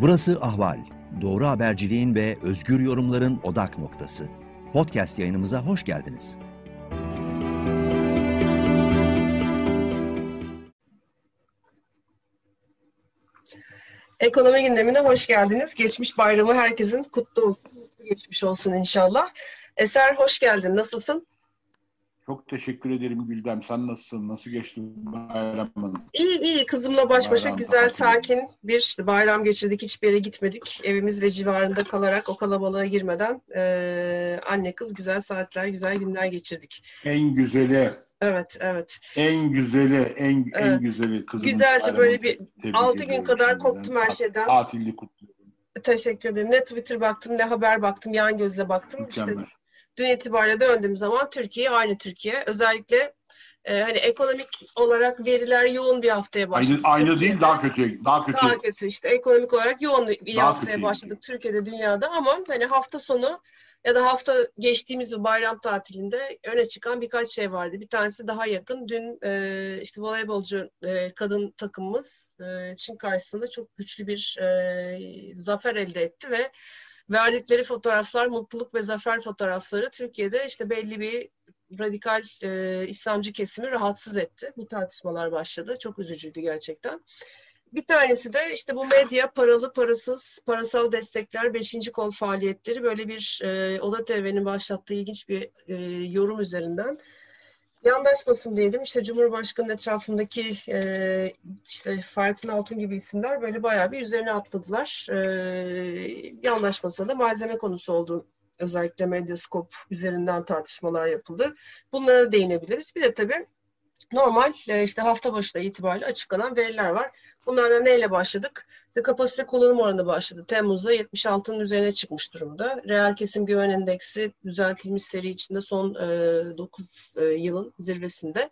Burası Ahval. Doğru haberciliğin ve özgür yorumların odak noktası. Podcast yayınımıza hoş geldiniz. Ekonomi gündemine hoş geldiniz. Geçmiş bayramı herkesin kutlu olsun. Geçmiş olsun inşallah. Eser hoş geldin. Nasılsın? Çok teşekkür ederim Güldem. Sen nasılsın? Nasıl geçti bayramın? İyi iyi. Kızımla baş başa bayram, güzel, sakin bir bayram geçirdik. Hiçbir yere gitmedik. Evimiz ve civarında kalarak o kalabalığa girmeden e, anne kız güzel saatler, güzel günler geçirdik. En güzeli. Evet, evet. En güzeli, en evet. en güzeli kızım. Güzelce böyle bir altı gün kadar koptum her şeyden. Tatilli kutluyorum. Teşekkür ederim. Ne Twitter baktım, ne haber baktım, yan gözle baktım. Mükemmel. İşte dün itibariyle döndüğüm zaman Türkiye aynı Türkiye. Özellikle e, hani ekonomik olarak veriler yoğun bir haftaya başladı. Aynı, aynı değil daha kötü. Daha kötü. Daha kötü işte ekonomik olarak yoğun bir daha haftaya başladık Türkiye'de dünyada ama hani hafta sonu ya da hafta geçtiğimiz bayram tatilinde öne çıkan birkaç şey vardı. Bir tanesi daha yakın. Dün e, işte voleybolcu e, kadın takımımız e, Çin karşısında çok güçlü bir e, zafer elde etti ve verdikleri fotoğraflar, mutluluk ve zafer fotoğrafları Türkiye'de işte belli bir radikal e, İslamcı kesimi rahatsız etti. Bu tartışmalar başladı. Çok üzücüydü gerçekten. Bir tanesi de işte bu medya paralı parasız parasal destekler beşinci kol faaliyetleri böyle bir e, Oda TV'nin başlattığı ilginç bir e, yorum üzerinden yandaş basın diyelim işte Cumhurbaşkanı etrafındaki e, işte Fahrettin Altun gibi isimler böyle bayağı bir üzerine atladılar. E, yandaş basında malzeme konusu oldu. Özellikle Medyaskop üzerinden tartışmalar yapıldı. Bunlara değinebiliriz. Bir de tabii normal e, işte hafta başında itibariyle açıklanan veriler var. Bunlardan neyle başladık? İşte kapasite kullanım oranı başladı. Temmuz'da 76'nın üzerine çıkmış durumda. Reel kesim güven endeksi düzeltilmiş seri içinde son e, 9 e, yılın zirvesinde.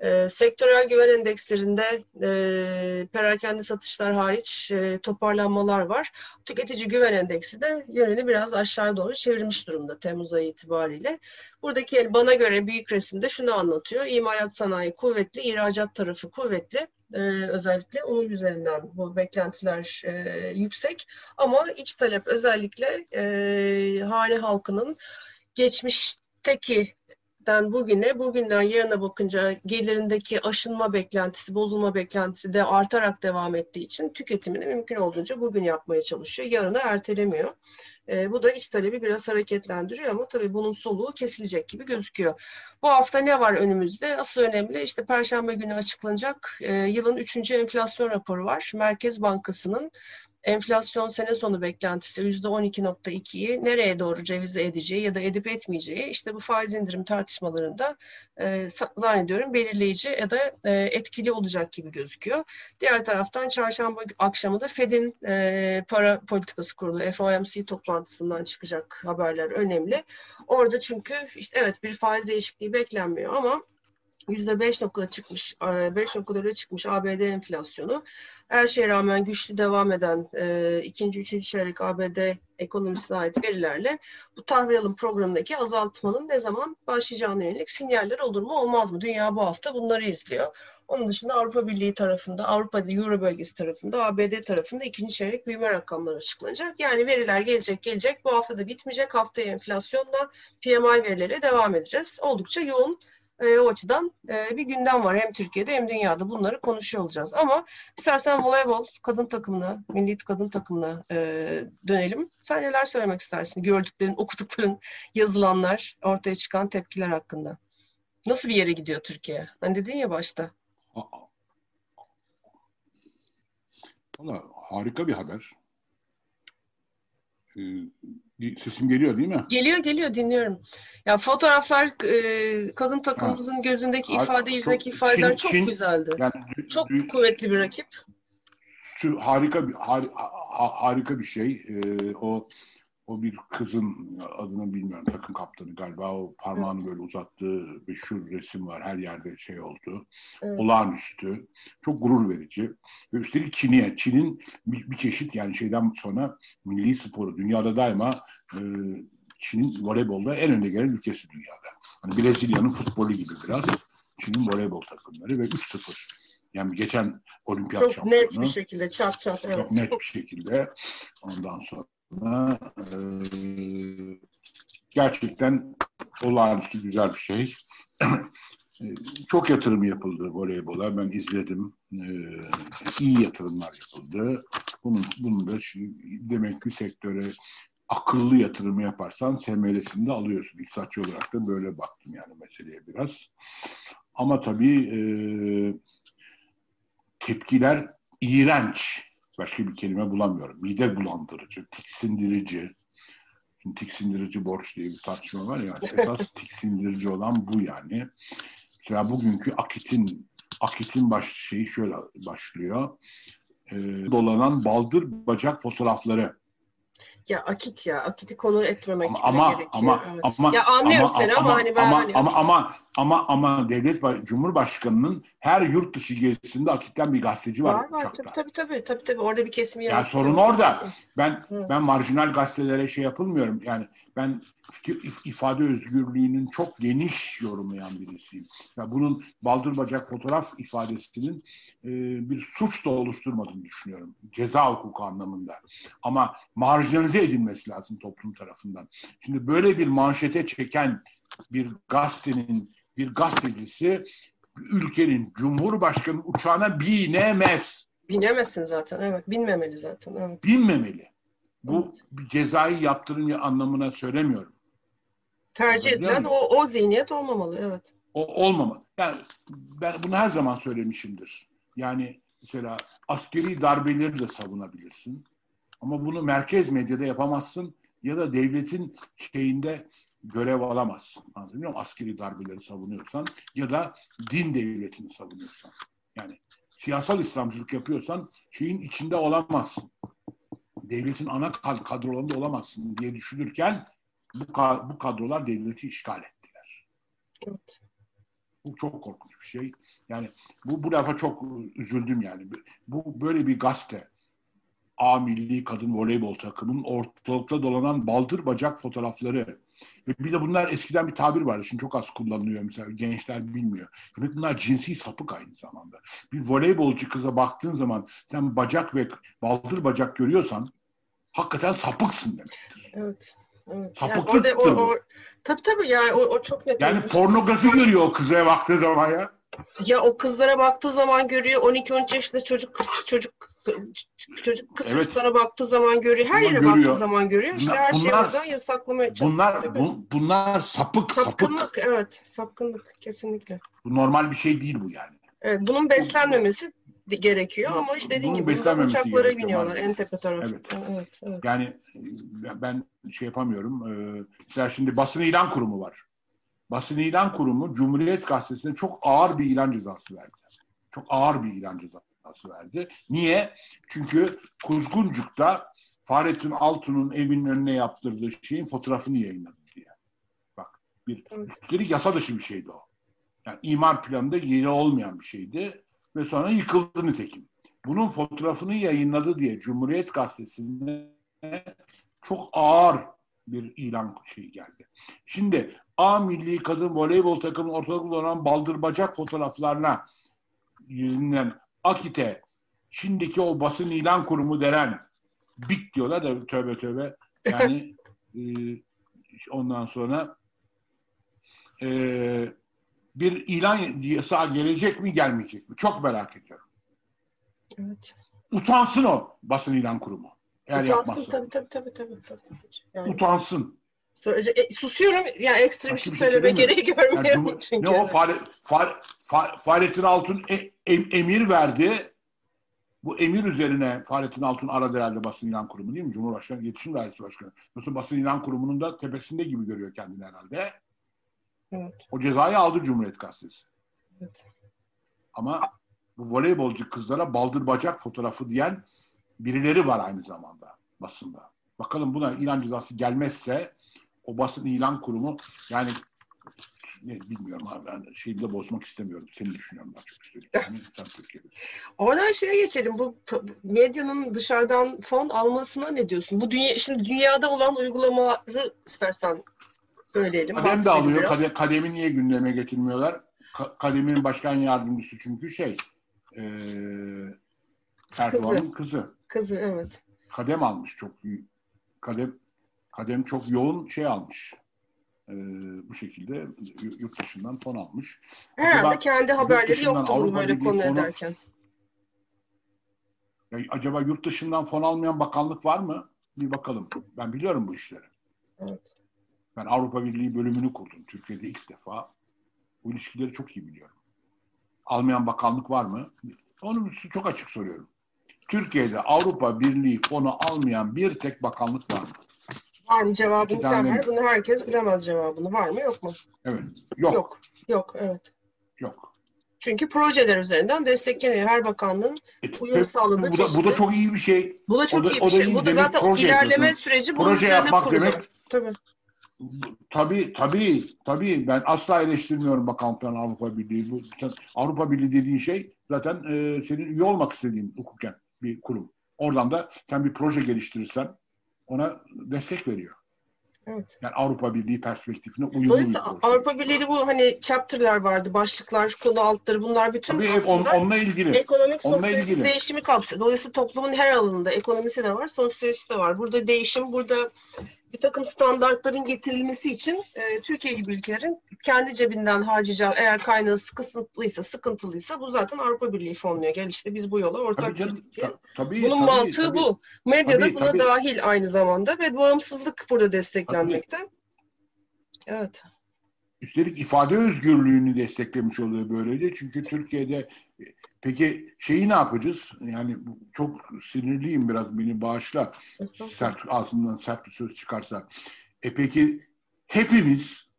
E, sektörel güven endekslerinde e, perakende satışlar hariç e, toparlanmalar var. Tüketici güven endeksi de yönünü biraz aşağı doğru çevirmiş durumda Temmuz ayı itibariyle. Buradaki yani bana göre büyük resimde şunu anlatıyor. İmalat sanayi kuvvetli, ihracat tarafı kuvvetli e, özellikle onun üzerinden bu beklentiler e, yüksek ama iç talep özellikle e, hane halkının geçmişteki den bugüne, bugünden yarına bakınca gelirindeki aşınma beklentisi, bozulma beklentisi de artarak devam ettiği için tüketimini mümkün olduğunca bugün yapmaya çalışıyor. Yarına ertelemiyor. E, bu da iç talebi biraz hareketlendiriyor ama tabii bunun soluğu kesilecek gibi gözüküyor. Bu hafta ne var önümüzde? Asıl önemli işte Perşembe günü açıklanacak e, yılın üçüncü enflasyon raporu var. Merkez Bankası'nın enflasyon sene sonu beklentisi %12.2'yi nereye doğru revize edeceği ya da edip etmeyeceği işte bu faiz indirim tartışmalarında e, zannediyorum belirleyici ya da e, etkili olacak gibi gözüküyor. Diğer taraftan çarşamba akşamı da Fed'in e, para politikası kurulu FOMC toplantısından çıkacak haberler önemli. Orada çünkü işte evet bir faiz değişikliği beklenmiyor ama %5 noktada çıkmış, 5 noktalara çıkmış ABD enflasyonu. Her şeye rağmen güçlü devam eden e, ikinci, üçüncü çeyrek ABD ekonomisine ait verilerle bu tahvil alım programındaki azaltmanın ne zaman başlayacağına yönelik sinyaller olur mu olmaz mı? Dünya bu hafta bunları izliyor. Onun dışında Avrupa Birliği tarafında, Avrupa'da Euro bölgesi tarafında, ABD tarafında ikinci çeyrek büyüme rakamları açıklanacak. Yani veriler gelecek gelecek. Bu hafta da bitmeyecek. Haftaya enflasyonla PMI verileriyle devam edeceğiz. Oldukça yoğun e, o açıdan e, bir gündem var hem Türkiye'de hem dünyada bunları konuşuyor olacağız. Ama istersen voleybol kadın takımına, milli kadın takımına e, dönelim. Sen neler söylemek istersin? Gördüklerin, okudukların, yazılanlar, ortaya çıkan tepkiler hakkında. Nasıl bir yere gidiyor Türkiye? Hani dedin ya başta. Valla harika bir haber. Ee, sesim geliyor değil mi? Geliyor geliyor dinliyorum. Ya fotoğraflar e, kadın takımımızın ha. gözündeki ifade, yüzdeki ifadeler çok Çin, güzeldi. Yani, çok kuvvetli bir rakip. Harika bir har, harika bir şey. Ee, o o bir kızın adını bilmiyorum takım kaptanı galiba o parmağını evet. böyle uzattığı meşhur resim var her yerde şey oldu. Evet. Olağanüstü. Çok gurur verici. Ve üstelik Çin'e, Çin'in bir, bir çeşit yani şeyden sonra milli sporu dünyada daima e, Çin'in voleybolda en önde gelen ülkesi dünyada. Hani Brezilya'nın futbolu gibi biraz. Çin'in voleybol takımları ve 3-0 Yani geçen olimpiyat Çok şampiyonu. net bir şekilde çat çat. Evet. Çok net bir şekilde. Ondan sonra e, gerçekten olağanüstü güzel bir şey. E, Çok yatırım yapıldı voleybola. Ben izledim. E, iyi yatırımlar yapıldı. Bunun, bunun da şimdi demek ki sektöre akıllı yatırımı yaparsan semeresini de alıyorsun. İktisatçı olarak da böyle baktım yani meseleye biraz. Ama tabii e, tepkiler iğrenç. Başka bir kelime bulamıyorum. Mide bulandırıcı, tiksindirici. Şimdi tiksindirici borç diye bir tartışma var ya. Esas tiksindirici olan bu yani. Mesela bugünkü Akit'in Akit'in baş şeyi şöyle başlıyor. Ee, dolanan baldır bacak fotoğrafları. Ya akit ya. Akiti konu etmemek Ama ama gerekiyor. ama, evet. ama ya anlıyorum ama, seni ama, hani ben ama, hani ama, ama ama ama devlet baş- cumhurbaşkanının her yurt dışı gezisinde Akit'ten bir gazeteci var, var var tabii tabii tabii tabii tabii orada bir kesimi Ya yansıtıyor. sorun orada. Haklısın. Ben Evet. ben marjinal gazetelere şey yapılmıyorum. Yani ben fikir, ifade özgürlüğünün çok geniş yorumlayan birisiyim. Ya bunun baldır bacak fotoğraf ifadesinin e, bir suç da oluşturmadığını düşünüyorum. Ceza hukuku anlamında. Ama marjinalize edilmesi lazım toplum tarafından. Şimdi böyle bir manşete çeken bir gazetenin bir gazetecisi ülkenin cumhurbaşkanı uçağına binemez. Binemezsin zaten evet. Binmemeli zaten evet. binmemeli. Bu Evet. cezai yaptırım anlamına söylemiyorum. Tercih edilen o, o zihniyet olmamalı evet. O olmamalı. Yani ben bunu her zaman söylemişimdir. Yani mesela askeri darbeleri de savunabilirsin. Ama bunu merkez medyada yapamazsın ya da devletin şeyinde görev alamazsın. Anlatabiliyor muyum? Askeri darbeleri savunuyorsan ya da din devletini savunuyorsan. Yani siyasal İslamcılık yapıyorsan şeyin içinde olamazsın. Devletin ana kad- kadrolarında olamazsın diye düşünürken bu, bu kadrolar devleti işgal ettiler. evet. Bu çok korkunç bir şey. Yani bu bu lafa çok üzüldüm yani. Bu böyle bir gazete A milli kadın voleybol takımının ortalıkta dolanan baldır bacak fotoğrafları. Ve bir de bunlar eskiden bir tabir vardı. Şimdi çok az kullanılıyor mesela. Gençler bilmiyor. Demek bunlar cinsi sapık aynı zamanda. Bir voleybolcu kıza baktığın zaman sen bacak ve baldır bacak görüyorsan hakikaten sapıksın demektir. Evet. Evet. Sapıklıktır Yani orada o, o, tabii tabii yani o, o çok net. Yani pornografi görüyor o kıza baktığı zaman ya. Ya o kızlara baktığı zaman görüyor 12-13 yaşında çocuk çocuk çocuk kız Evet. çocuklara baktığı zaman görüyor. Her Bunlar yere görüyor. baktığı zaman görüyor. İşte her bunlar- oradan yasaklamaya çalışıyor. Bunlar bu- bunlar sapık sapık. sapkınlık evet sapkınlık kesinlikle. Bu normal bir şey değil bu yani. Evet bunun beslenmemesi de- gerekiyor ama işte dediğin Bunun gibi uçaklara biniyorlar en tepe tarafı. Evet. Evet, evet. Yani ben şey yapamıyorum. Ee, Mesela şimdi basın ilan kurumu var. Basın ilan kurumu Cumhuriyet Gazetesi'ne çok ağır bir ilan cezası verdi. Çok ağır bir ilan cezası verdi. Niye? Çünkü Kuzguncuk'ta Fahrettin Altun'un evinin önüne yaptırdığı şeyin fotoğrafını yayınladı diye. Bak bir üstelik yasa dışı bir şeydi o. Yani imar planında yeri olmayan bir şeydi ve sonra yıkıldı nitekim. Bunun fotoğrafını yayınladı diye Cumhuriyet Gazetesi'ne çok ağır bir ilan şeyi geldi. Şimdi A milli kadın voleybol takımının ortalıkta olan baldır bacak fotoğraflarına yüzünden Akit'e şimdiki o basın ilan kurumu denen BİK diyorlar da tövbe tövbe yani e, ondan sonra e, bir ilan yasağı gelecek mi gelmeyecek mi? Çok merak ediyorum. evet. Utansın o basın ilan kurumu. Eğer Utansın yapmazsa. tabii tabii tabii tabii. tabii. Yani, Utansın. Söyleyecek- e, susuyorum yani ekstra bir Başka şey bir şey söyleme gereği Yani görmüyorum Cumhur- çünkü. ne o Fahre, Fahre, Fahre- Fahrettin Altun e- em- emir verdi. Bu emir üzerine Fahrettin Altun aradı herhalde basın ilan kurumu değil mi? Cumhurbaşkanı, İletişim Dairesi Başkanı. Yoksa basın ilan kurumunun da tepesinde gibi görüyor kendini herhalde. Evet, O cezayı aldı Cumhuriyet Gazetesi. evet. Ama bu voleybolcu kızlara baldır bacak fotoğrafı diyen birileri var aynı zamanda basında. Bakalım buna ilan cezası gelmezse o basın ilan kurumu yani ne bilmiyorum abi ben şeyi de bozmak istemiyorum. Seni düşünüyorum daha çok istedim. Yani sen Türkiye'de. Oradan şeye geçelim. Bu medyanın dışarıdan fon almasına ne diyorsun? Bu dünya şimdi dünyada olan uygulamaları istersen söyleyelim. Kadem de alıyor. biraz. Kade, kademi niye gündeme getirmiyorlar? Ka- Kademin başkan yardımcısı çünkü şey e, Erdoğan'ın kızı. kızı. Kızı evet. Kadem almış çok kadem kadem çok yoğun şey almış. Ee, bu şekilde yurt dışından fon almış. Herhalde kendi haberleri yoktu bunu böyle konu ederken. Ya, acaba yurt dışından fon almayan bakanlık var mı? Bir bakalım. Ben biliyorum bu işleri. Evet. Ben Avrupa Birliği bölümünü kurdum Türkiye'de ilk defa. Bu ilişkileri çok iyi biliyorum. Almayan bakanlık var mı? Onu çok açık soruyorum. Türkiye'de Avrupa Birliği fonu almayan bir tek bakanlık var mı? Var mı cevabını sen ver. Bunu herkes bilemez cevabını. Var mı yok mu? Evet. Yok. Yok. Yok evet. Yok. Çünkü projeler üzerinden destekleniyor. Her bakanlığın e, uyum sağladığı bu da, bu da çok iyi bir şey. Bu da çok da, iyi bir şey. Bu da zaten proje ilerleme yapıyorsun. süreci bunun proje yapmak kurulu. demek. Tabii. Tabii tabii tabii ben asla eleştirmiyorum bakanlıkların Avrupa Birliği. Bu Avrupa Birliği dediğin şey zaten e, senin üye olmak istediğin hukuken bir kurum. Oradan da sen bir proje geliştirirsen ona destek veriyor. Evet. Yani Avrupa Birliği perspektifine uyumlu. Dolayısıyla Avrupa Birliği bu hani chapter'lar vardı, başlıklar, konu altları bunlar bütün Tabii aslında on, onunla ilgili. ekonomik sosyolojik değişimi kapsıyor. Dolayısıyla toplumun her alanında ekonomisi de var, sosyolojisi de var. Burada değişim, burada bir takım standartların getirilmesi için e, Türkiye gibi ülkelerin kendi cebinden harcayacağı eğer kaynağı sıkıntılıysa, sıkıntılıysa bu zaten Avrupa Birliği fonluyor. Gel işte biz bu yola ortak girdik diye. Tabii, Bunun tabii, mantığı tabii. bu. Medyada tabii, buna tabii. dahil aynı zamanda ve bağımsızlık burada desteklenmekte. Tabii. Evet. Üstelik ifade özgürlüğünü desteklemiş oluyor böylece. Çünkü Türkiye'de peki şeyi ne yapacağız? Yani çok sinirliyim biraz beni bağışla. Sert ağzından sert bir söz çıkarsa. E peki hepimiz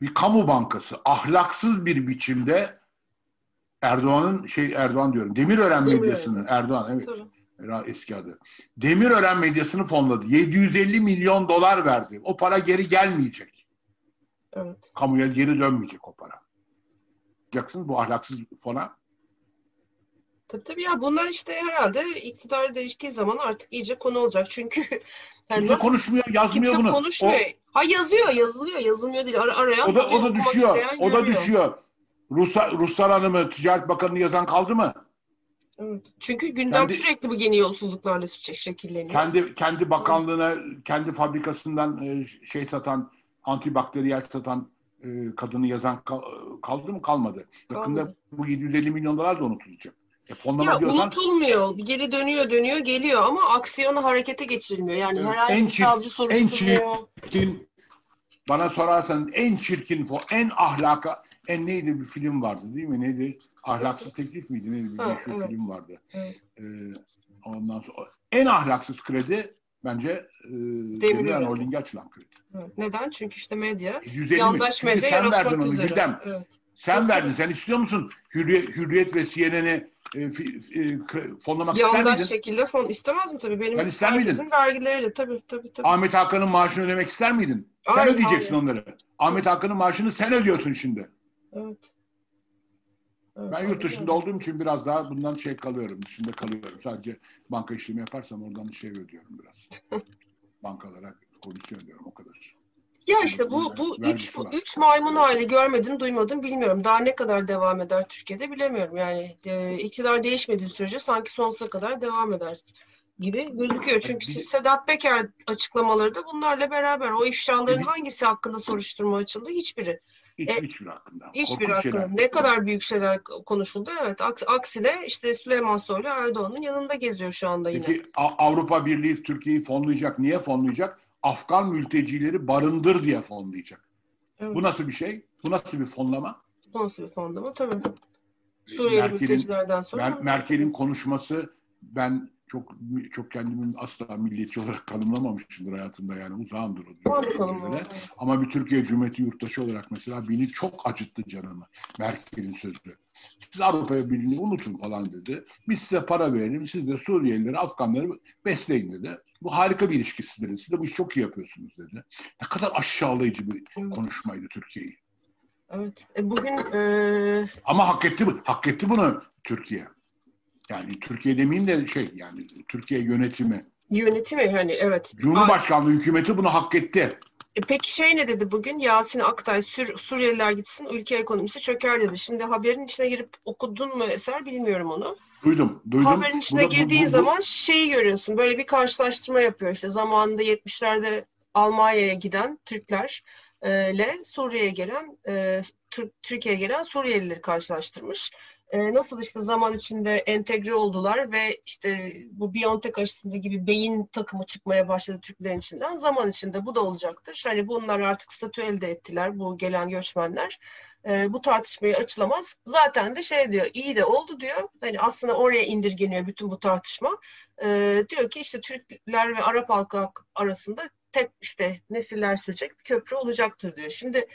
bir kamu bankası ahlaksız bir biçimde Erdoğan'ın şey Erdoğan diyorum Demirören Demirören. medyasını Erdoğan evet. Tabii. Eski adı. Demirören medyasını fonladı. 750 milyon dolar verdi. O para geri gelmeyecek. Evet. Kamuya geri dönmeyecek o para. Yapacaksın bu ahlaksız fona. Tabii tabii ya bunlar işte herhalde iktidar değiştiği zaman artık iyice konu olacak. Çünkü yani kimse nasıl, konuşmuyor, yazmıyor kimse bunu. konuşmuyor. O, ha yazıyor, yazılıyor, yazılmıyor değil. Ar arayan o da o da düşüyor. O da düşüyor. Ruslar, Ruslar Hanım'ı Ticaret Bakanı'nı yazan kaldı mı? Evet. Çünkü gündem kendi, sürekli bu yeni yolsuzluklarla şekilleniyor. Kendi kendi bakanlığına, kendi fabrikasından şey satan, antibakteriyel satan kadını yazan kaldı mı? Kalmadı. Yakında bu 750 milyon dolar da unutulacak. E, fonlama ya diyorsan, unutulmuyor. Geri dönüyor, dönüyor, geliyor ama aksiyonu harekete geçirilmiyor. Yani herhangi en bir savcı soruşturmuyor. En çirkin, bana sorarsan en çirkin, en ahlaka, en neydi bir film vardı değil mi? Neydi? Ahlaksız teklif miydi? Neydi? Bir Ha, meşhur evet. film vardı. Evet. Ee, ondan sonra en ahlaksız kredi bence e, Demirören Holding'e açılan kredi. Evet. Neden? Çünkü işte medya, 150 yandaş medya yaratmak üzere. Güldem. Evet. Sen verdin. Sen istiyor musun? Hürriyet, Hürriyet ve CNN'i e, e, fonlamak ister Yandaş miydin? şekilde fon istemez mi tabii? Benim Ben ister miydin? vergileriyle tabii tabii tabii. Ahmet Hakan'ın maaşını ödemek ister miydin? Sen Hayır, ödeyeceksin hayır. onları. Ahmet Hakan'ın maaşını sen ödüyorsun şimdi. Evet. Evet, Ben yurt dışında olduğum için biraz daha bundan şey kalıyorum. Dışında kalıyorum. Sadece banka işlemi yaparsam oradan şey ödüyorum biraz. Bankalara komisyon ödüyorum o kadar. Ya işte bu bu üç, bu üç maymun hali görmedim, duymadım, bilmiyorum. Daha ne kadar devam eder Türkiye'de bilemiyorum. Yani e, iktidar değişmediği sürece sanki sonsuza kadar devam eder gibi gözüküyor. Çünkü Bir- Sedat Peker açıklamaları da bunlarla beraber o ifşaların hangisi hakkında soruşturma açıldı? Hiçbiri. Hiç, E, hiçbir hakkında. Hiçbir Korkunç hakkında. şeyler. Ne kadar büyük şeyler konuşuldu. Evet. Aks- aksine işte Süleyman Soylu Erdoğan'ın yanında geziyor şu anda yine. Peki Avrupa Birliği Türkiye'yi fonlayacak. Niye fonlayacak? Afgan mültecileri barındır diye fonlayacak. Evet. Bu nasıl bir şey? Bu nasıl bir fonlama? Bu nasıl bir fonlama? Tabii. Suriyeli Merkel'in- mültecilerden sonra. Mer- Merkel'in konuşması ben çok çok kendimi asla milliyetçi olarak tanımlamamışımdır hayatımda yani uzağımdır o düşüncelere. Ama bir Türkiye Cumhuriyeti yurttaşı olarak mesela beni çok acıttı canımı Merkel'in sözü. Siz Avrupa Birliği'ni unutun falan dedi. Biz size para verelim, siz de Suriyelileri, Afganları besleyin dedi. Bu harika bir ilişki sizlerin. Siz de bu işi çok iyi yapıyorsunuz dedi. Ne kadar aşağılayıcı bir konuşmaydı Türkiye'yi. Evet. E, bugün e, Ama hak etti, bu- hak etti bunu Türkiye. Yani Türkiye demeyeyim de şey yani Türkiye yönetimi, yönetimi hani evet. Cumhurbaşkanlığı hükümeti bunu hak etti. E peki şey ne dedi bugün? Yasin Aktay Sur Suriyeliler gitsin ülke ekonomisi çöker dedi. Şimdi haberin içine girip okudun mu eser bilmiyorum onu. Duydum, duydum. Haberin içine bu girdiğin bu, bu, zaman şeyi görüyorsun. Böyle bir karşılaştırma yapıyor işte. Zamanında 70'lerde Almanya'ya giden Türkler ile Suriye'ye gelen e, Türkiye'ye gelen Suriyelileri karşılaştırmış. E, nasıl işte zaman içinde entegre oldular ve işte bu Biontech aşısında gibi beyin takımı çıkmaya başladı Türklerin içinden. Zaman içinde bu da olacaktır. Hani bunlar artık statü elde ettiler bu gelen göçmenler. E, bu tartışmayı açılamaz. Zaten de şey diyor iyi de oldu diyor. Hani aslında oraya indirgeniyor bütün bu tartışma. E, diyor ki işte Türkler ve Arap halkı arasında tek işte nesiller sürecek bir köprü olacaktır diyor. Şimdi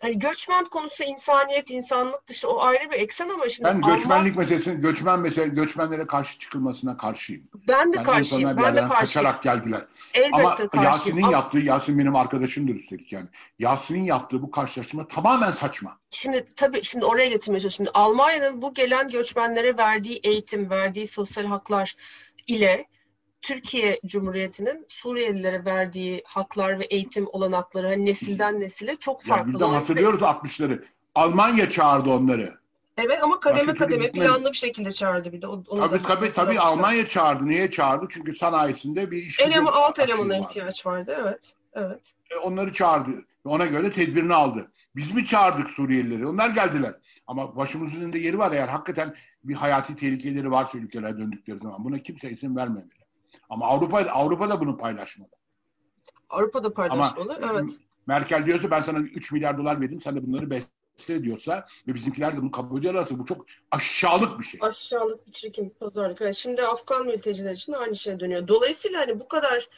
hani göçmen konusu insaniyet, insanlık dışı o ayrı bir eksen ama şimdi ben göçmenlik Alman... meselesini, göçmen mesele, göçmenlere karşı çıkılmasına karşıyım. Ben de yani karşıyım. Ben de karşıyım. Kaçarak geldiler. Elbette ama karşıyım. Yasin'in ama... yaptığı, Yasin benim arkadaşımdır üstelik yani. Yasin'in yaptığı bu karşılaştırma tamamen saçma. Şimdi tabii şimdi oraya getirmeye çalışıyorum. Şimdi Almanya'nın bu gelen göçmenlere verdiği eğitim, verdiği sosyal haklar ile Türkiye Cumhuriyeti'nin Suriyelilere verdiği haklar ve eğitim olanakları hani nesilden nesile çok farklı. Ya birden hatırlıyoruz 60'ları. Almanya çağırdı onları. Evet ama kademe Başka kademe planlı bir şekilde çağırdı bir de. Onu tabii tabii tabii Almanya çağırdı. Niye çağırdı? Çünkü sanayisinde bir iş Eleman, alt elemana ihtiyaç vardı. Evet. Evet. E, onları çağırdı. Ona göre tedbirini aldı. Biz mi çağırdık Suriyelileri? Onlar geldiler. Ama başımızın önünde yeri var eğer hakikaten bir hayati tehlikeleri varsa ülkeler döndükleri zaman buna kimse izin vermemeli. Ama Avrupa Avrupa da bunu paylaşmalı. Avrupa da paylaşmalı, Ama evet. Merkel diyorsa ben sana 3 milyar dolar verdim, sen de bunları beste diyorsa ve bizimkiler de bunu kabul ediyorlarsa bu çok aşağılık bir şey. Aşağılık bir çirkin pazarlık. Evet, şimdi Afgan mülteciler için aynı şey dönüyor. Dolayısıyla hani bu kadar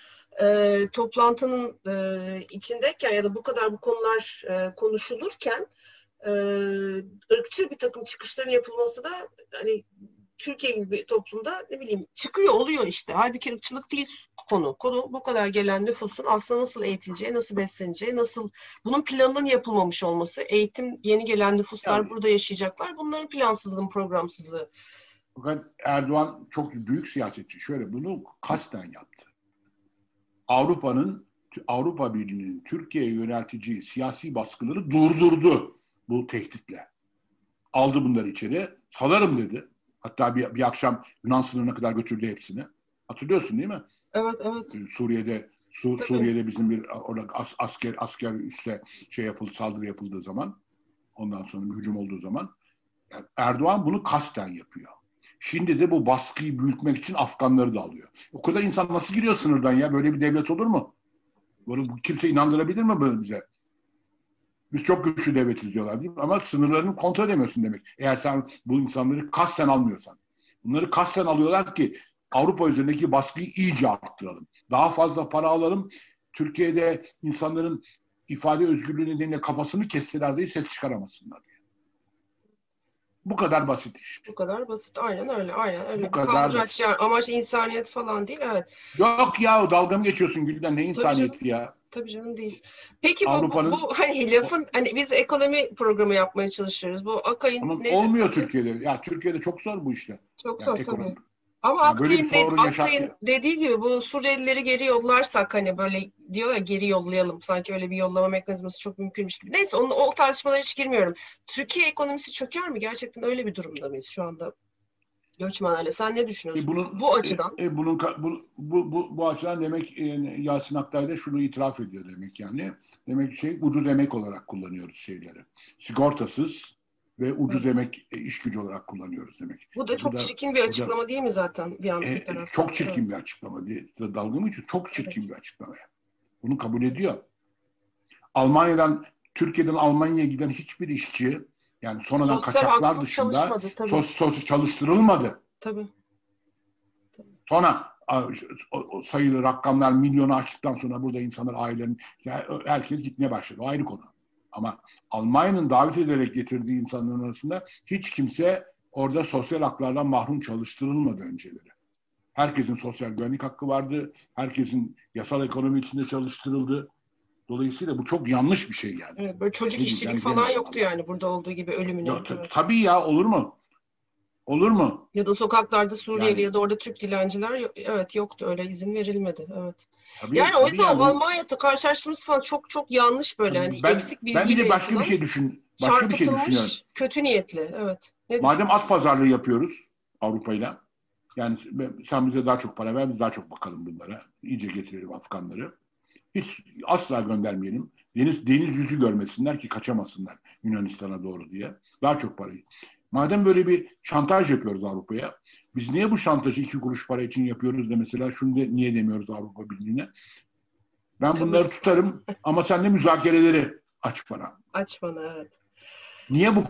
e, toplantının e, içindeyken ya da bu kadar bu konular e, konuşulurken e, ırkçı bir takım çıkışların yapılması da hani Türkiye gibi bir toplumda ne bileyim çıkıyor oluyor işte. Halbuki ırkçılık değil konu. Konu bu kadar gelen nüfusun aslında nasıl eğitileceği, nasıl besleneceği, nasıl bunun planının yapılmamış olması. Eğitim yeni gelen nüfuslar yani, burada yaşayacaklar. Bunların plansızlığı, programsızlığı. Fakat Erdoğan çok büyük siyasetçi. Şöyle bunu kasten yaptı. Avrupa'nın Avrupa Birliği'nin Türkiye'ye yönelteceği siyasi baskıları durdurdu bu tehditle. Aldı bunları içeri. Salarım dedi. Hatta bir, bir akşam Yunan sınırına kadar götürdü hepsini. Hatırlıyorsun değil mi? Evet, evet. Ee, Suriye'de Su, Suriye'de bizim bir orada as, asker asker üste şey yapıldı, saldırı yapıldığı zaman ondan sonra bir hücum olduğu zaman yani Erdoğan bunu kasten yapıyor. Şimdi de bu baskıyı büyütmek için Afganları da alıyor. O kadar insan nasıl giriyor sınırdan ya? Böyle bir devlet olur mu? Böyle kimse inandırabilir mi böyle bize? Biz çok güçlü devletiz diyorlar değil mi? Ama sınırlarını kontrol edemiyorsun demek. Eğer sen bu insanları kasten almıyorsan. Bunları kasten alıyorlar ki Avrupa üzerindeki baskıyı iyice arttıralım. Daha fazla para alalım. Türkiye'de insanların ifade özgürlüğü nedeniyle kafasını kestiler diye ses çıkaramasınlar diye. Bu kadar basit iş. Bu kadar basit. Aynen öyle. Aynen öyle. Bu kadar basit. Şey. Amaç insaniyet falan değil. Evet. Yok ya dalga mı geçiyorsun Gülden? Ne insaniyeti ya? Tabii canım değil. Peki bu, bu, bu hani lafın hani biz ekonomi programı yapmaya çalışıyoruz. Bu Akay'ın ne? Olmuyor Türkiye'de. Ya Türkiye'de çok zor bu işte. Çok yani zor ekonomi. tabii. Ama yani Aktay'ın, de, Aktay'ın dediği gibi bu Suriyelileri geri yollarsak hani böyle diyorlar geri yollayalım. Sanki öyle bir yollama mekanizması çok mümkünmüş gibi. Neyse onun, o tartışmalara hiç girmiyorum. Türkiye ekonomisi çöker mi? Gerçekten öyle bir durumda mıyız şu anda? Göçmenlerle. Sen ne düşünüyorsun? E bunun, bu açıdan. E, e bunun bu, bu, bu, bu açıdan demek e, Yasin Aktay da şunu itiraf ediyor demek yani. Demek şey ucuz emek olarak kullanıyoruz şeyleri. Sigortasız ve ucuz emek e, iş gücü olarak kullanıyoruz demek. Bu da çok bu çirkin bir açıklama da, değil mi zaten bir an e, Çok çirkin bir açıklama. Dalga mı için çok çirkin evet. bir açıklama. Bunu kabul ediyor. Almanya'dan Türkiye'den Almanya'ya giden hiçbir işçi yani sonradan Sosyal kaçaklar dışında sos, sos, çalıştırılmadı. Tabii. Sonra o, sayılı rakamlar milyonu aştıktan sonra burada insanlar yani herkes gitmeye başladı. O ayrı konu. Ama Almanya'nın davet ederek getirdiği insanların arasında hiç kimse orada sosyal haklardan mahrum çalıştırılmadı önceleri. Herkesin sosyal güvenlik hakkı vardı. Herkesin yasal ekonomi içinde çalıştırıldı. Dolayısıyla bu çok yanlış bir şey yani. Evet, böyle çocuk işçilik yani falan yoktu yani burada olduğu gibi ölümüne. Ya, evet. Tabii ya olur mu? Olur mu? Ya da sokaklarda Suriyeli yani, ya da orada Türk dilenciler evet yoktu öyle izin verilmedi. Evet. Tabii, yani o yüzden yani, Almanya'da karşılaştığımız falan çok çok yanlış böyle hani ben, eksik bilgiyle Ben bir de başka bir şey düşün. Başka bir şey düşünüyorum. kötü niyetli evet. Ne Madem at pazarlığı yapıyoruz Avrupa'yla yani sen bize daha çok para ver biz daha çok bakalım bunlara. İyice getirelim Afganları. Hiç asla göndermeyelim. Deniz, deniz yüzü görmesinler ki kaçamasınlar Yunanistan'a doğru diye. Daha çok parayı. Madem böyle bir şantaj yapıyoruz Avrupa'ya, biz niye bu şantajı iki kuruş para için yapıyoruz da mesela şunu de, niye demiyoruz Avrupa Birliği'ne? Ben bunları tutarım ama sen de müzakereleri aç bana. Aç bana evet. Niye bu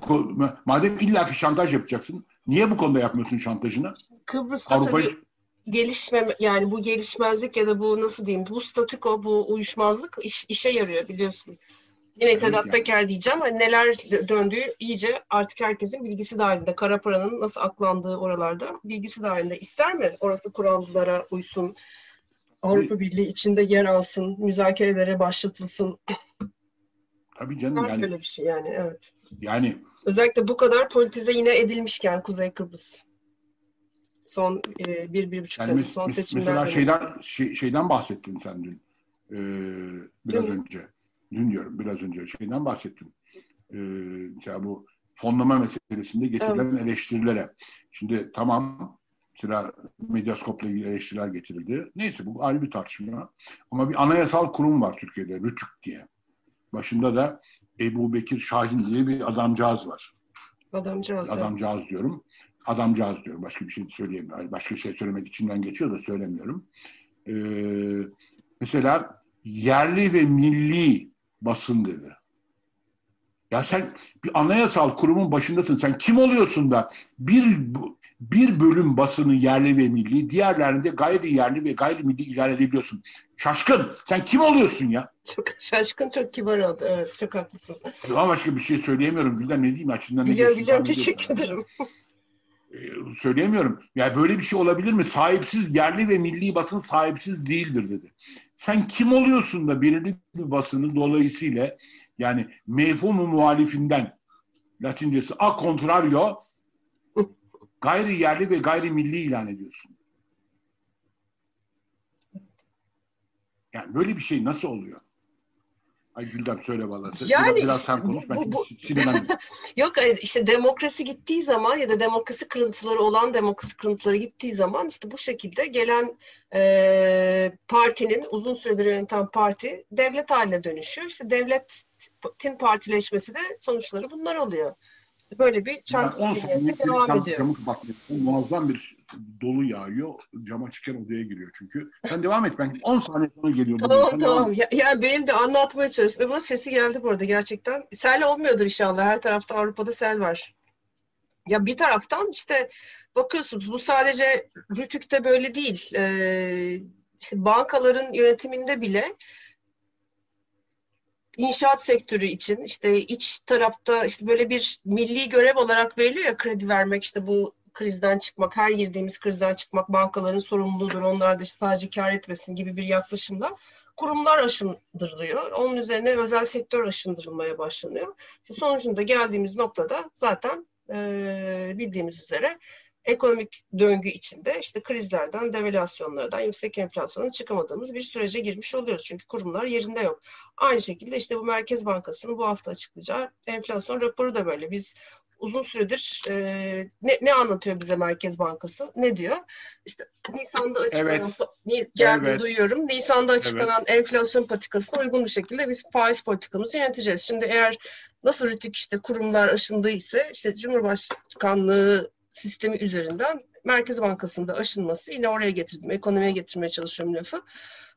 madem illaki şantaj yapacaksın, niye bu konuda yapmıyorsun şantajını? Kıbrıs'ta Avrupa'yı... tabii gelişme yani bu gelişmezlik ya da bu nasıl diyeyim bu statüko bu uyuşmazlık iş, işe yarıyor biliyorsun. Yine evet, Sedat yani. Peker diyeceğim. Hani neler döndüğü iyice artık herkesin bilgisi dahilinde. Kara paranın nasıl aklandığı oralarda bilgisi dahilinde. İster mi orası kurallara uysun? Avrupa Birliği içinde yer alsın, müzakerelere başlatılsın. Tabii canım yani. Böyle bir şey yani evet. Yani. Özellikle bu kadar politize yine edilmişken Kuzey Kıbrıs. Son e, bir, bir buçuk yani sene son seçimlerde. Mesela şeyden, şey, şeyden bahsettin sen dün. Ee, biraz Hı. önce dün diyorum biraz önce şeyden bahsettim. Ee, mesela bu fonlama meselesinde getirilen evet. eleştirilere. Şimdi tamam mesela medyaskopla ilgili eleştiriler getirildi. Neyse bu ayrı bir tartışma. Ama bir anayasal kurum var Türkiye'de RÜTÜK diye. Başında da Ebu Bekir Şahin diye bir adamcağız var. Adamcağız. Adamcağız evet. diyorum. Adamcağız diyorum. Başka bir şey söyleyemiyorum. Başka bir şey söylemek içimden geçiyor da söylemiyorum. Ee, mesela yerli ve milli basın dedi. Ya sen bir anayasal kurumun başındasın. Sen kim oluyorsun da bir bir bölüm basını yerli ve milli, diğerlerinde gayri yerli ve gayri milli ilan edebiliyorsun. Şaşkın. Sen kim oluyorsun ya? Çok şaşkın, çok kibar oldu. Evet, çok haklısın. Daha başka bir şey söyleyemiyorum. Gülden ne diyeyim açından ne Biliyorum, biliyorum. Teşekkür ederim. Ee, söyleyemiyorum. Yani böyle bir şey olabilir mi? Sahipsiz, yerli ve milli basın sahipsiz değildir dedi. Sen kim oluyorsun da belirli bir basını dolayısıyla yani mefhumu muhalifinden Latincesi a contrario gayri yerli ve gayri milli ilan ediyorsun. Yani böyle bir şey nasıl oluyor? Ay Güldem söyle valla. Yani biraz, biraz sen konuş ben bu, bu, Yok işte demokrasi gittiği zaman ya da demokrasi kırıntıları olan demokrasi kırıntıları gittiği zaman işte bu şekilde gelen e, partinin uzun süredir yöneten parti devlet haline dönüşüyor. İşte devletin partileşmesi de sonuçları bunlar oluyor. Böyle bir çarpık yani devam ediyor. Camı Muazzam bir dolu yağıyor. Cama çıkan odaya giriyor çünkü. Sen devam et ben 10 saniye sonra geliyorum. Tamam Sen tamam. Ya, yani benim de anlatmaya çalıştım. Ve bunun sesi geldi bu arada gerçekten. Sel olmuyordur inşallah. Her tarafta Avrupa'da sel var. Ya bir taraftan işte bakıyorsunuz bu sadece Rütük'te böyle değil. Ee, bankaların yönetiminde bile inşaat sektörü için işte iç tarafta işte böyle bir milli görev olarak veriliyor ya kredi vermek işte bu krizden çıkmak, her girdiğimiz krizden çıkmak bankaların sorumluluğudur. Onlar da sadece kar etmesin gibi bir yaklaşımla kurumlar aşındırılıyor. Onun üzerine özel sektör aşındırılmaya başlanıyor. İşte sonucunda geldiğimiz noktada zaten e, bildiğimiz üzere ekonomik döngü içinde işte krizlerden, devalüasyonlardan, yüksek enflasyona çıkamadığımız bir sürece girmiş oluyoruz. Çünkü kurumlar yerinde yok. Aynı şekilde işte bu Merkez Bankası'nın bu hafta açıklayacağı enflasyon raporu da böyle. Biz uzun süredir e, ne, ne anlatıyor bize Merkez Bankası? Ne diyor? İşte Nisan'da açıklanan, evet. geldi evet. duyuyorum. Nisan'da açıklanan evet. enflasyon politikasına uygun bir şekilde biz faiz politikamızı yöneteceğiz. Şimdi eğer nasıl rütük işte kurumlar aşındığı ise işte Cumhurbaşkanlığı sistemi üzerinden Merkez Bankası'nda aşınması yine oraya getirdim. Ekonomiye getirmeye çalışıyorum lafı.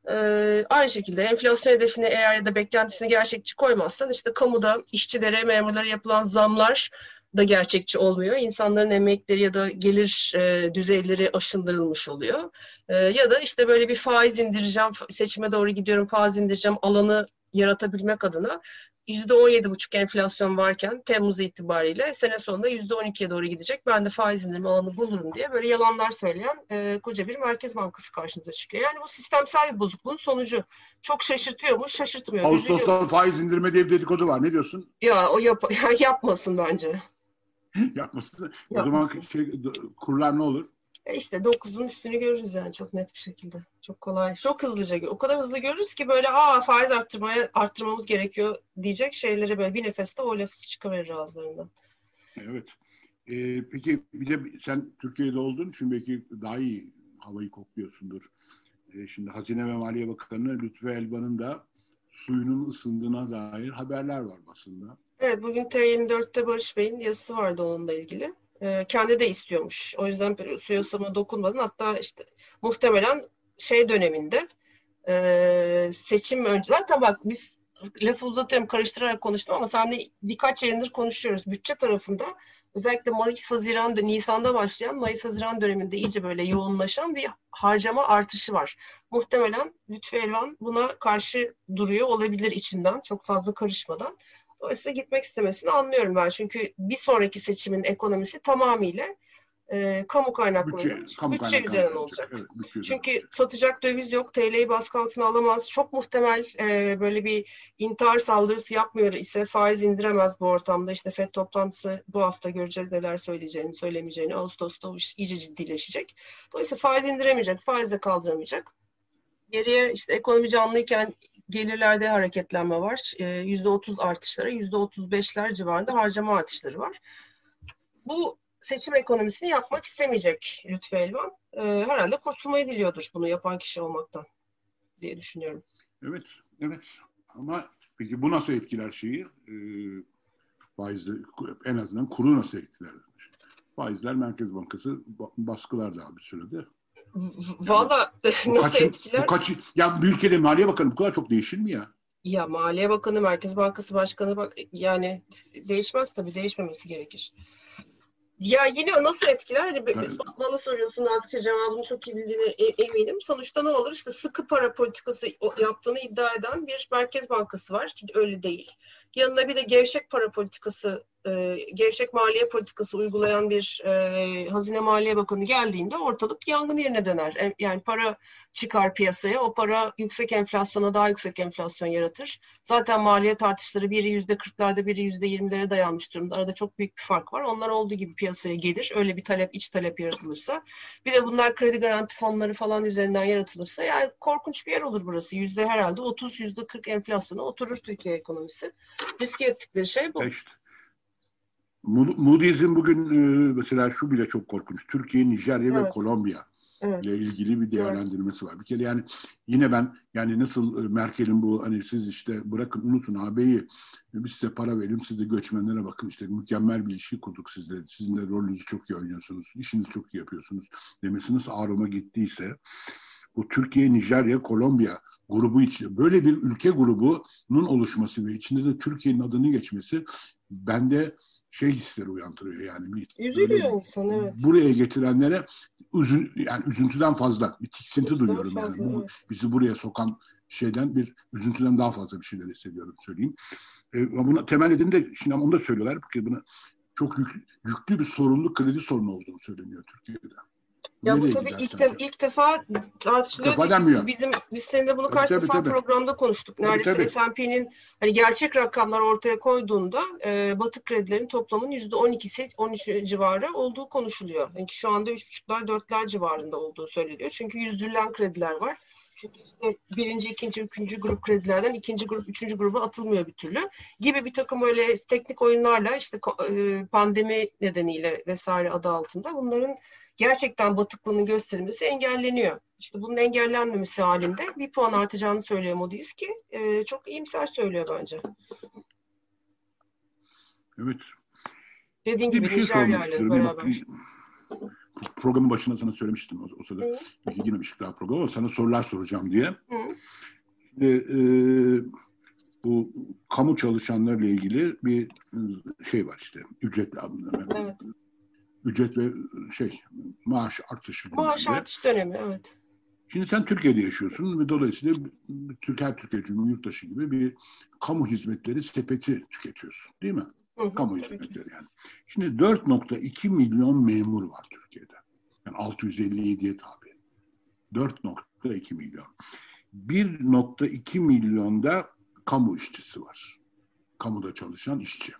Ee, aynı şekilde enflasyon hedefini eğer ya da beklentisini gerçekçi koymazsan işte kamuda işçilere, memurlara yapılan zamlar da gerçekçi olmuyor. İnsanların emekleri ya da gelir e, düzeyleri aşındırılmış oluyor. E, ya da işte böyle bir faiz indireceğim, seçime doğru gidiyorum faiz indireceğim alanı yaratabilmek adına %17,5 enflasyon varken Temmuz itibariyle sene sonunda %12'ye doğru gidecek. Ben de faiz indirme alanı bulurum diye böyle yalanlar söyleyen e, koca bir Merkez Bankası karşımıza çıkıyor. Yani bu sistemsel bir bozukluğun sonucu. Çok şaşırtıyor mu? Şaşırtmıyor. Ağustos'ta faiz indirme diye bir dedikodu var. Ne diyorsun? Ya o yap ya yapmasın bence. Yapması. O zaman şey, kurlar ne olur? E işte 9'un üstünü görürüz yani çok net bir şekilde. Çok kolay. Çok hızlıca. O kadar hızlı görürüz ki böyle aa faiz arttırmaya arttırmamız gerekiyor diyecek şeyleri böyle bir nefeste o lafı çıkıverir ağızlarından. Evet. Ee, peki bir de sen Türkiye'de olduğun için belki daha iyi havayı kokluyorsundur. Ee, şimdi Hazine ve Maliye Bakanı Lütfü Elvan'ın da suyunun ısındığına dair haberler var basında. Evet bugün T24'te Barış Bey'in yazısı vardı onunla ilgili. Ee, kendi de istiyormuş. O yüzden suya ısınma dokunmadın. Hatta işte muhtemelen şey döneminde e, seçim önce zaten bak biz lafı uzatıyorum karıştırarak konuştum ama seninle birkaç yayındır konuşuyoruz. Bütçe tarafında özellikle Mayıs-Haziran, Nisan'da başlayan Mayıs-Haziran döneminde iyice böyle yoğunlaşan bir harcama artışı var. Muhtemelen Lütfü Elvan buna karşı duruyor olabilir içinden çok fazla karışmadan. Dolayısıyla gitmek istemesini anlıyorum ben. Çünkü bir sonraki seçimin ekonomisi tamamıyla e, kamu kaynaklarının bütçe, kamu bütçe üzerinden olacak. Evet, bütçe Çünkü olacak. satacak döviz yok, TL'yi baskı altına alamaz. Çok muhtemel e, böyle bir intihar saldırısı yapmıyor ise faiz indiremez bu ortamda. İşte FED toplantısı bu hafta göreceğiz neler söyleyeceğini, söylemeyeceğini. Ağustos'ta iş iyice ciddileşecek. Dolayısıyla faiz indiremeyecek, faiz de kaldıramayacak. Geriye işte ekonomi canlıyken gelirlerde hareketlenme var. Yüzde otuz artışlara, yüzde otuz beşler civarında harcama artışları var. Bu seçim ekonomisini yapmak istemeyecek Lütfü Elvan. E, herhalde kurtulmayı diliyordur bunu yapan kişi olmaktan diye düşünüyorum. Evet, evet. Ama peki bu nasıl etkiler şeyi? E, en azından kuru nasıl etkiler? Faizler Merkez Bankası baskılar daha bir sürede. Valla nasıl kaçın, etkiler? Bu kaçı, ya bir ülkede Maliye Bakanı bu kadar çok değişir mi ya? Ya Maliye Bakanı, Merkez Bankası Başkanı bak yani değişmez tabii değişmemesi gerekir. Ya yine nasıl etkiler? Evet. Bana soruyorsun aldıkça cevabını çok iyi bildiğine e, eminim. Sonuçta ne olur? İşte sıkı para politikası yaptığını iddia eden bir Merkez Bankası var ki öyle değil. Yanına bir de gevşek para politikası e, gevşek maliye politikası uygulayan bir e, Hazine Maliye Bakanı geldiğinde ortalık yangın yerine döner. E, yani para çıkar piyasaya, o para yüksek enflasyona daha yüksek enflasyon yaratır. Zaten maliye tartışları biri yüzde kırklarda, biri yüzde yirmilere dayanmış durumda. Arada çok büyük bir fark var. Onlar olduğu gibi piyasaya gelir. Öyle bir talep, iç talep yaratılırsa. Bir de bunlar kredi garanti fonları falan üzerinden yaratılırsa yani korkunç bir yer olur burası. Yüzde herhalde 30, yüzde 40 enflasyona oturur Türkiye ekonomisi. Riske ettikleri şey bu. İşte. Moody's'in bugün e, mesela şu bile çok korkunç. Türkiye, Nijerya evet. ve Kolombiya evet. ile ilgili bir değerlendirmesi var. Bir kere yani yine ben yani nasıl e, Merkel'in bu hani siz işte bırakın unutun AB'yi biz size para verelim siz de göçmenlere bakın işte mükemmel bir ilişki kurduk sizle. Sizin de rolünüzü çok iyi oynuyorsunuz. işinizi çok iyi yapıyorsunuz demesi nasıl ağrıma gittiyse bu Türkiye, Nijerya, Kolombiya grubu için böyle bir ülke grubunun oluşması ve içinde de Türkiye'nin adını geçmesi bende şey hisleri uyandırıyor yani. Bir, Üzülüyor insan evet. Buraya getirenlere üzün, yani üzüntüden fazla bir tiksinti Üzüntüden duyuyorum fazla, yani. Evet. Bizi buraya sokan şeyden bir üzüntüden daha fazla bir şeyler hissediyorum söyleyeyim. E, buna temel nedeni de şimdi onu da söylüyorlar ki buna çok yük, yüklü bir sorunlu kredi sorunu olduğunu söyleniyor Türkiye'de. Ya bu tabii ilk, de, ilk defa tartışılıyor. Defa bizim, bizim, biz seninle bunu kaç tabii, defa tabii. programda konuştuk. Neredeyse S&P'nin hani gerçek rakamlar ortaya koyduğunda e, batık kredilerin toplamın yüzde 12'si 13 civarı olduğu konuşuluyor. Yani şu anda 3,5'lar 4'ler civarında olduğu söyleniyor. Çünkü yüzdürülen krediler var. Çünkü işte birinci, ikinci, üçüncü grup kredilerden ikinci grup, üçüncü gruba atılmıyor bir türlü. Gibi bir takım öyle teknik oyunlarla işte e, pandemi nedeniyle vesaire adı altında bunların gerçekten batıklığının gösterilmesi engelleniyor. İşte bunun engellenmemesi halinde bir puan artacağını söylüyor Moody's ki e, çok iyimser söylüyor bence. Evet. Dediğin gibi bir şey Nijerya ile beraber. Programın başında sana söylemiştim o, o sırada. Hı. Bir daha program ama sana sorular soracağım diye. Hı. Şimdi, e, bu kamu çalışanlarla ilgili bir şey var işte ücretli evet ücret ve şey maaş artışı. Maaş artış dönemi evet. Şimdi sen Türkiye'de yaşıyorsun ve dolayısıyla Türkiye Türkiye Cumhuriyeti yurttaşı gibi bir kamu hizmetleri sepeti tüketiyorsun değil mi? Hı hı, kamu hizmetleri yani. Şimdi 4.2 milyon memur var Türkiye'de. Yani 657'ye tabi. 4.2 milyon. 1.2 milyonda kamu işçisi var. Kamuda çalışan işçi.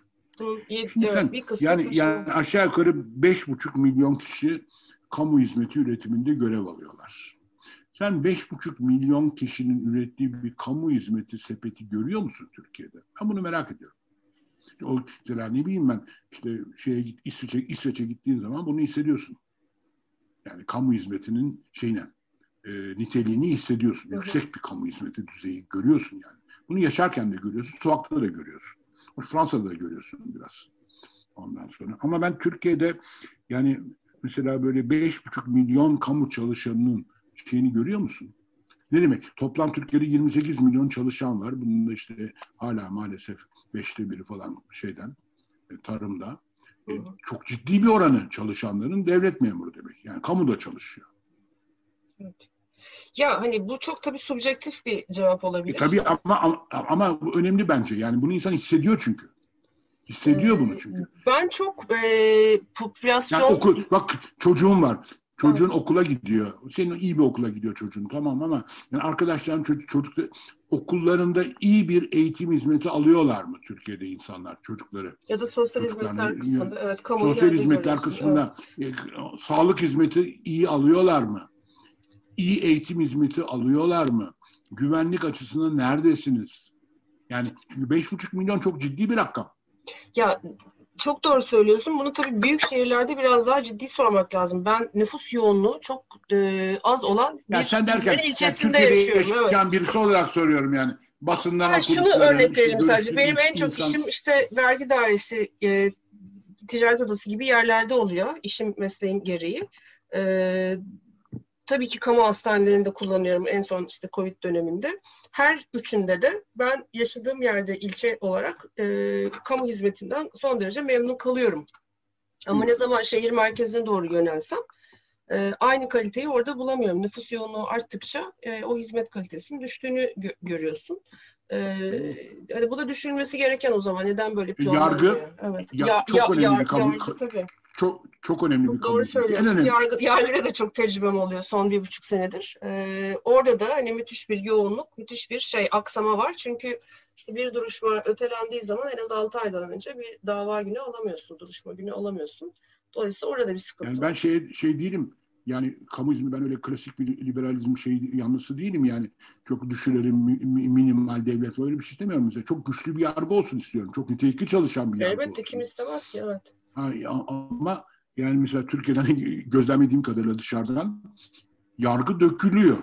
Şimdi sen, bir kısmı yani, yani aşağı yukarı beş buçuk milyon kişi kamu hizmeti üretiminde görev alıyorlar. Sen beş buçuk milyon kişinin ürettiği bir kamu hizmeti sepeti görüyor musun Türkiye'de? Ben bunu merak ediyorum. O mesela ne bileyim ben işte şeye git İsveç'e İsveç'e gittiğin zaman bunu hissediyorsun. Yani kamu hizmetinin şeyine e, niteliğini hissediyorsun. Yüksek bir kamu hizmeti düzeyi görüyorsun yani. Bunu yaşarken de görüyorsun, sokakta da görüyorsun. Fransa'da da görüyorsun biraz. Ondan sonra. Ama ben Türkiye'de yani mesela böyle beş buçuk milyon kamu çalışanının şeyini görüyor musun? Ne demek? Toplam Türkiye'de 28 milyon çalışan var. Bunun da işte hala maalesef beşte biri falan şeyden, e, tarımda. E, çok ciddi bir oranı çalışanların devlet memuru demek. Yani kamuda çalışıyor. Evet. Ya hani bu çok tabii subjektif bir cevap olabilir. E, tabii ama, ama, ama bu önemli bence. Yani bunu insan hissediyor çünkü. Hissediyor ee, bunu çünkü. Ben çok e, popülasyon... Yani okul, bak çocuğum var. Çocuğun evet. okula gidiyor. Senin iyi bir okula gidiyor çocuğun tamam ama yani arkadaşların çocuk, çocuk okullarında iyi bir eğitim hizmeti alıyorlar mı Türkiye'de insanlar çocukları? Ya da sosyal hizmetler kısmında evet kamu Sosyal hizmetler kısmında evet. e, sağlık hizmeti iyi alıyorlar mı? İyi eğitim hizmeti alıyorlar mı? Güvenlik açısından neredesiniz? Yani çünkü 5,5 milyon çok ciddi bir rakam. Ya çok doğru söylüyorsun. Bunu tabii büyük şehirlerde biraz daha ciddi sormak lazım. Ben nüfus yoğunluğu çok e, az olan bir yani sen derken, ilçesinde yani yaşıyorum. Evet. birisi olarak soruyorum yani. Basından yani Şunu örnek verelim sadece. Benim en çok insan... işim işte vergi dairesi, e, ticaret odası gibi yerlerde oluyor. İşim mesleğim gereği. E, tabii ki kamu hastanelerinde kullanıyorum en son işte Covid döneminde. Her üçünde de ben yaşadığım yerde ilçe olarak e, kamu hizmetinden son derece memnun kalıyorum. Ama ne zaman şehir merkezine doğru yönelsem e, aynı kaliteyi orada bulamıyorum. Nüfus yoğunluğu arttıkça e, o hizmet kalitesinin düştüğünü gö- görüyorsun. E, hani bu da düşünülmesi gereken o zaman. Neden böyle planlanıyor? Yargı, evet. ya, ya, çok ya, önemli yar, bir kabul. Yargı, tabii çok çok önemli çok bir konu. Doğru söylüyorsun. En önemli. Yargı, yargıda da çok tecrübem oluyor son bir buçuk senedir. Ee, orada da hani müthiş bir yoğunluk, müthiş bir şey aksama var. Çünkü işte bir duruşma ötelendiği zaman en az altı aydan önce bir dava günü alamıyorsun, duruşma günü alamıyorsun. Dolayısıyla orada bir sıkıntı yani ben şey şey değilim. Yani kamu hizmi ben öyle klasik bir liberalizm şey yanlısı değilim yani. Çok düşürelim minimal devlet öyle bir şey istemiyorum mesela. Çok güçlü bir yargı olsun istiyorum. Çok nitelikli çalışan bir yargı Elbette kim istemez ki evet. Ha, ama yani mesela Türkiye'den gözlemlediğim kadarıyla dışarıdan yargı dökülüyor.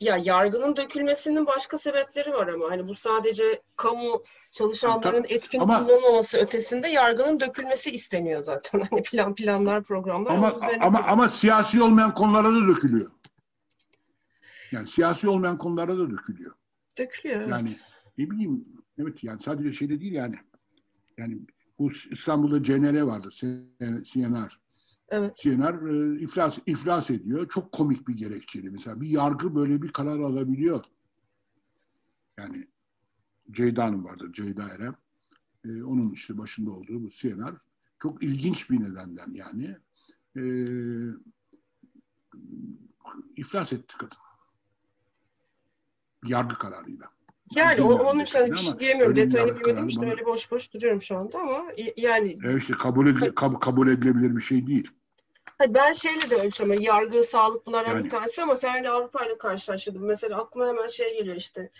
Ya yargının dökülmesinin başka sebepleri var ama hani bu sadece kamu çalışanların etkin ama, kullanılmaması ötesinde yargının dökülmesi isteniyor zaten. Hani plan planlar programlar ama ama ama siyasi olmayan konulara da dökülüyor. Yani siyasi olmayan konulara da dökülüyor. Dökülüyor. Yani ne bileyim evet yani sadece şeyde değil yani. Yani bu İstanbul'da CNR vardı. CNR. Evet. CNR e, iflas, iflas ediyor. Çok komik bir gerekçeli. Mesela bir yargı böyle bir karar alabiliyor. Yani Ceyda Hanım vardı. Ceyda Erem. E, onun işte başında olduğu bu CNR. Çok ilginç bir nedenden yani. E, iflas etti kadın. Yargı kararıyla. Yani o, onun için bir şey diyemiyorum. Detayını bilmediğim için öyle boş boş duruyorum şu anda ama yani... Evet işte kabul, edile, kabul, kabul edilebilir bir şey değil. Ben şeyle de ölçüyorum. Yargı, sağlık bunlardan yani, bir tanesi ama sen de Avrupa ile karşılaştırdın. Mesela aklıma hemen şey geliyor işte.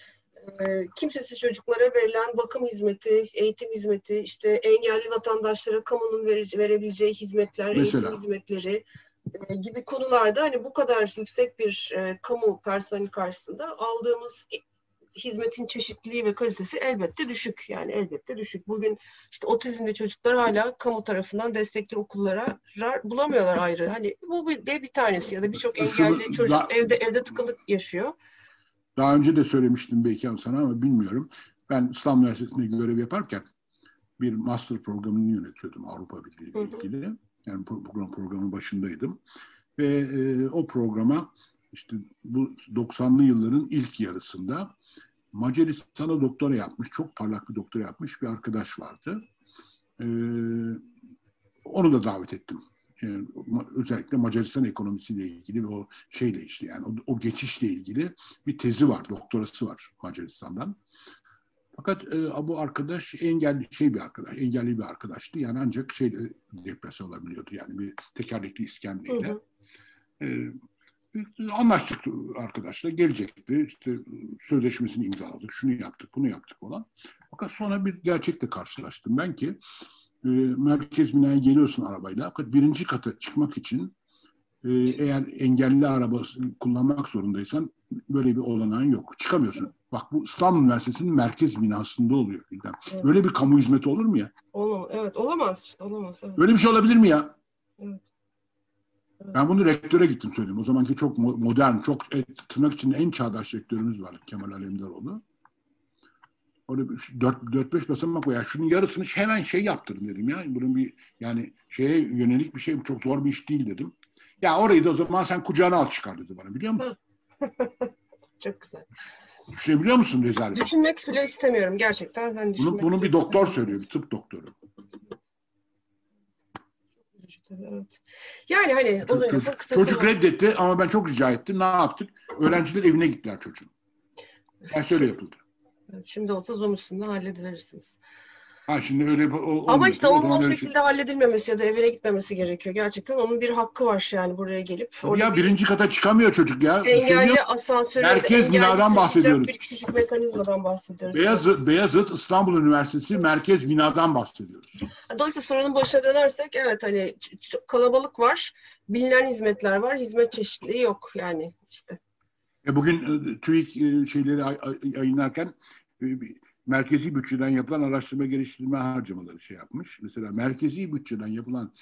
E, kimsesiz çocuklara verilen bakım hizmeti, eğitim hizmeti, işte engelli vatandaşlara kamunun verici, verebileceği hizmetler, mesela, eğitim hizmetleri e, gibi konularda hani bu kadar yüksek bir e, kamu personeli karşısında aldığımız hizmetin çeşitliliği ve kalitesi elbette düşük. Yani elbette düşük. Bugün işte otizmli çocuklar hala kamu tarafından destekli okullara bulamıyorlar ayrı. Hani bu bir de bir tanesi ya da birçok engelli çocuk da, evde evde tıkılık yaşıyor. Daha önce de söylemiştim belki sana ama bilmiyorum. Ben İslam Üniversitesi'nde görev yaparken bir master programını yönetiyordum Avrupa Birliği ile ilgili. Yani program programın başındaydım. Ve e, o programa işte bu 90'lı yılların ilk yarısında Macaristan'a doktora yapmış, çok parlak bir doktora yapmış bir arkadaş vardı. Ee, onu da davet ettim. Yani özellikle Macaristan ekonomisiyle ilgili ve o şeyle işte yani o, o geçişle ilgili bir tezi var, doktorası var Macaristan'dan. Fakat e, bu arkadaş engelli şey bir arkadaş, engelli bir arkadaştı. Yani ancak şey depresyon olabiliyordu. Yani bir tekerlekli iskemleyle. Hı hı. E, anlaştık arkadaşla gelecekti. İşte sözleşmesini imzaladık. Şunu yaptık, bunu yaptık falan. Fakat sonra bir gerçekle karşılaştım ben ki e, merkez binaya geliyorsun arabayla. Fakat birinci kata çıkmak için e, eğer engelli araba kullanmak zorundaysan böyle bir olanağın yok. Çıkamıyorsun. Bak bu İstanbul Üniversitesi'nin merkez binasında oluyor. Evet. Böyle bir kamu hizmeti olur mu ya? Olamaz. Evet olamaz. Olamaz. Evet. Böyle bir şey olabilir mi ya? Evet. Ben bunu rektöre gittim söyledim. O zamanki çok modern, çok e, tırnak içinde en çağdaş rektörümüz var Kemal Alemdaroğlu. Orada 4-5 basamak var. Ya şunun yarısını hemen şey yaptırın dedim ya. Bunun bir yani şeye yönelik bir şey çok zor bir iş değil dedim. Ya orayı da o zaman sen kucağına al çıkar dedi bana biliyor musun? çok güzel. Düşünebiliyor musun rezalet? Düşünmek bile istemiyorum gerçekten. Ben bunu, bunu bir doktor söylüyor, bir tıp doktoru. Evet. Yani hani o zaman çocuk, çocuk reddetti ama ben çok rica ettim. Ne yaptık? Öğrenciler evine gittiler çocuğun. Yani şöyle yapıldı. Şimdi olsa Zoom üstünde hallediverirsiniz. Ha şimdi öyle o, Ama işte onun o şekilde şey... halledilmemesi ya da evine gitmemesi gerekiyor. Gerçekten onun bir hakkı var yani buraya gelip. Ya birinci bir... kata çıkamıyor çocuk ya. Engelli asansörü Merkez binadan bahsediyoruz. Bir küçücük mekanizmadan bahsediyoruz. Beyazıt, Beyazıt İstanbul Üniversitesi merkez binadan bahsediyoruz. Dolayısıyla sorunun başına dönersek evet hani çok kalabalık var. Bilinen hizmetler var. Hizmet çeşitliliği yok yani işte. E bugün e, TÜİK e, şeyleri yayınlarken e, merkezi bütçeden yapılan araştırma geliştirme harcamaları şey yapmış. Mesela merkezi bütçeden yapılan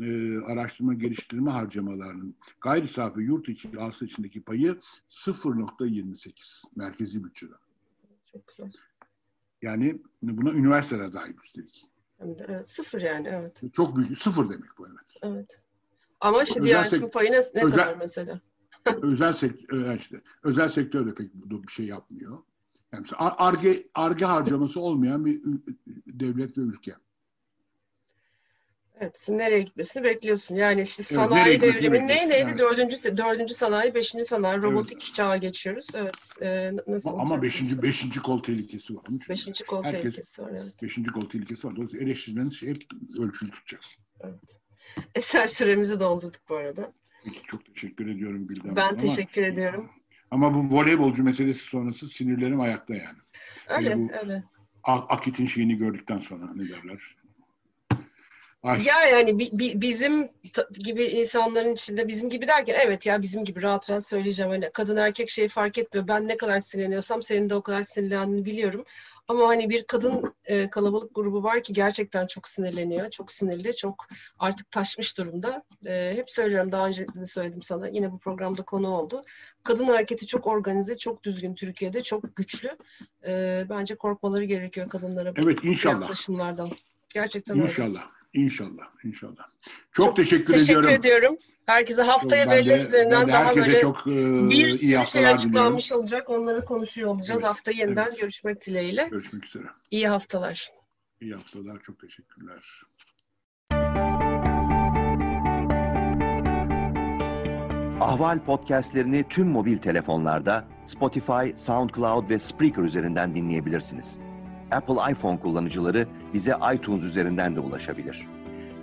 e, araştırma geliştirme harcamalarının gayri safi yurt içi hasıla içindeki payı 0.28 merkezi bütçeden. Çok güzel. Yani buna üniversiteler dahil üstelik. Evet, sıfır yani evet. Çok büyük, sıfır demek bu evet. Evet. Ama işte diğer tüm payı ne, ne özel, kadar mesela? özel sektör, işte, özel sektör de pek bir şey yapmıyor. Yani arge, arge harcaması olmayan bir devlet ve ülke. Evet, nereye gitmesini bekliyorsun. Yani işte sanayi evet, devrimi ne neydi? Evet. Dördüncü, dördüncü sanayi, beşinci sanayi, robotik evet. çağa geçiyoruz. Evet. E, nasıl Ama beşinci, beşinci kol tehlikesi var. Beşinci kol Herkes, tehlikesi var. Evet. Beşinci kol tehlikesi var. Dolayısıyla eleştirileriniz şey hep ölçülü tutacağız. Evet. Eser süremizi doldurduk bu arada. Peki, çok teşekkür ediyorum Gülden. Ben teşekkür ediyorum. Ama bu voleybolcu meselesi sonrası sinirlerim ayakta yani. Öyle, yani öyle. Akit'in şeyini gördükten sonra ne derler? Ay. Ya yani bi, bi, bizim gibi insanların içinde bizim gibi derken evet ya bizim gibi rahat rahat söyleyeceğim. Hani kadın erkek şey fark etmiyor. Ben ne kadar sinirleniyorsam senin de o kadar sinirlendiğini biliyorum. Ama hani bir kadın e, kalabalık grubu var ki gerçekten çok sinirleniyor. Çok sinirli, çok artık taşmış durumda. E, hep söylüyorum daha önce de söyledim sana. Yine bu programda konu oldu. Kadın hareketi çok organize, çok düzgün Türkiye'de, çok güçlü. E, bence korkmaları gerekiyor kadınlara. Evet inşallah. Yaklaşımlardan. Gerçekten İnşallah. Öyle. İnşallah. İnşallah. Çok, çok teşekkür, teşekkür ediyorum. Teşekkür ediyorum. Herkese haftaya veriler üzerinden daha böyle çok, e, bir sürü şey açıklanmış diliyorum. olacak. Onları konuşuyor olacağız. Evet, hafta yeniden evet. görüşmek dileğiyle. Görüşmek üzere. İyi haftalar. İyi haftalar. Çok teşekkürler. Ahval podcastlerini tüm mobil telefonlarda Spotify, SoundCloud ve Spreaker üzerinden dinleyebilirsiniz. Apple iPhone kullanıcıları bize iTunes üzerinden de ulaşabilir.